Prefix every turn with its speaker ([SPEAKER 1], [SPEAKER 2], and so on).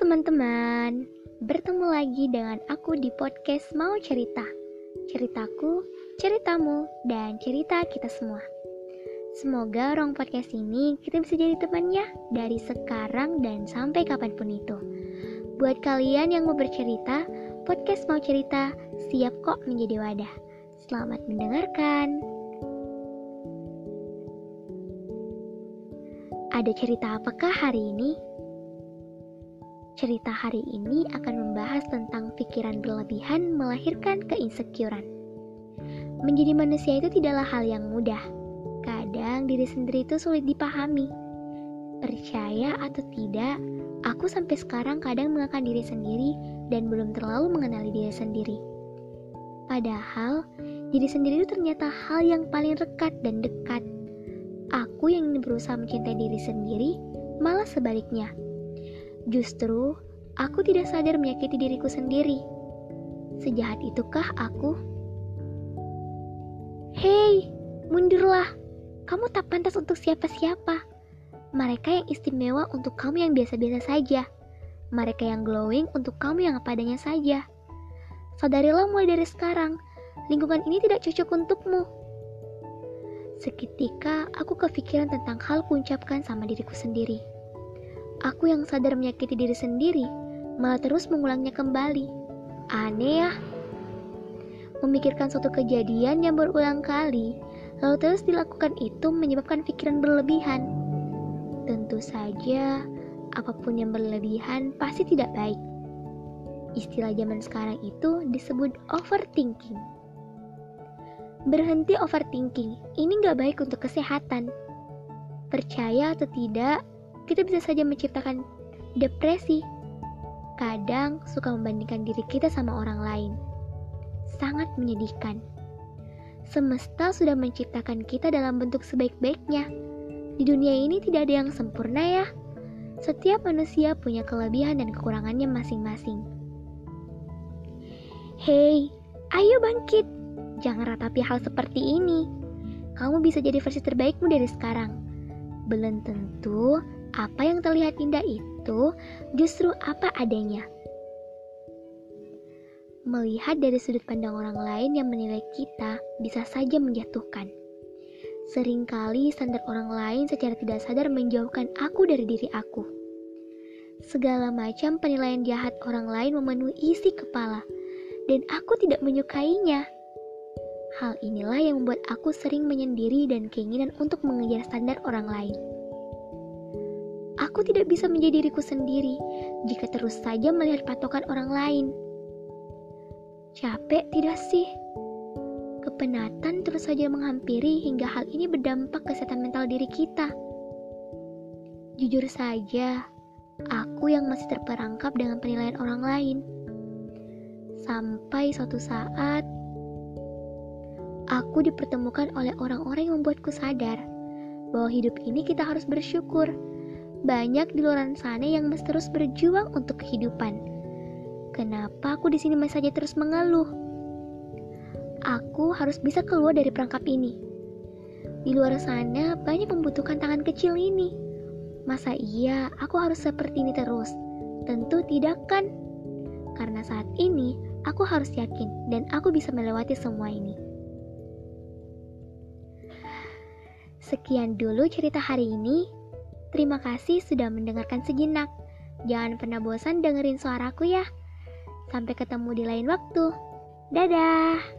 [SPEAKER 1] teman-teman, bertemu lagi dengan aku di podcast Mau Cerita. Ceritaku, ceritamu, dan cerita kita semua. Semoga orang podcast ini kita bisa jadi temannya dari sekarang dan sampai kapan pun itu. Buat kalian yang mau bercerita, podcast Mau Cerita siap kok menjadi wadah. Selamat mendengarkan. Ada cerita apakah hari ini? Cerita hari ini akan membahas tentang pikiran berlebihan melahirkan keinsecurean. Menjadi manusia itu tidaklah hal yang mudah. Kadang diri sendiri itu sulit dipahami. Percaya atau tidak, aku sampai sekarang kadang mengakan diri sendiri dan belum terlalu mengenali diri sendiri. Padahal, diri sendiri itu ternyata hal yang paling rekat dan dekat. Aku yang berusaha mencintai diri sendiri, malah sebaliknya Justru, aku tidak sadar menyakiti diriku sendiri. Sejahat itukah aku? Hei, mundurlah. Kamu tak pantas untuk siapa-siapa. Mereka yang istimewa untuk kamu yang biasa-biasa saja. Mereka yang glowing untuk kamu yang apa adanya saja. Sadarilah mulai dari sekarang, lingkungan ini tidak cocok untukmu. Seketika aku kepikiran tentang hal kuucapkan sama diriku sendiri. Aku yang sadar menyakiti diri sendiri, malah terus mengulangnya kembali. Aneh ya. Memikirkan suatu kejadian yang berulang kali, lalu terus dilakukan itu menyebabkan pikiran berlebihan. Tentu saja, apa pun yang berlebihan pasti tidak baik. Istilah zaman sekarang itu disebut overthinking. Berhenti overthinking, ini nggak baik untuk kesehatan. Percaya atau tidak, kita bisa saja menciptakan depresi. Kadang suka membandingkan diri kita sama orang lain. Sangat menyedihkan. Semesta sudah menciptakan kita dalam bentuk sebaik-baiknya. Di dunia ini tidak ada yang sempurna ya. Setiap manusia punya kelebihan dan kekurangannya masing-masing. Hei, ayo bangkit. Jangan ratapi hal seperti ini. Kamu bisa jadi versi terbaikmu dari sekarang. Belum tentu apa yang terlihat indah itu justru apa adanya. Melihat dari sudut pandang orang lain yang menilai kita bisa saja menjatuhkan. Seringkali standar orang lain secara tidak sadar menjauhkan aku dari diri aku. Segala macam penilaian jahat orang lain memenuhi isi kepala, dan aku tidak menyukainya. Hal inilah yang membuat aku sering menyendiri dan keinginan untuk mengejar standar orang lain. Aku tidak bisa menjadi diriku sendiri jika terus saja melihat patokan orang lain. Capek tidak sih? Kepenatan terus saja menghampiri hingga hal ini berdampak kesehatan mental diri kita. Jujur saja, aku yang masih terperangkap dengan penilaian orang lain. Sampai suatu saat, aku dipertemukan oleh orang-orang yang membuatku sadar bahwa hidup ini kita harus bersyukur banyak di luar sana yang mesti terus berjuang untuk kehidupan. Kenapa aku di sini masih saja terus mengeluh? Aku harus bisa keluar dari perangkap ini. Di luar sana banyak membutuhkan tangan kecil ini. Masa iya aku harus seperti ini terus? Tentu tidak kan? Karena saat ini aku harus yakin dan aku bisa melewati semua ini. Sekian dulu cerita hari ini. Terima kasih sudah mendengarkan sejenak. Jangan pernah bosan dengerin suaraku ya. Sampai ketemu di lain waktu. Dadah.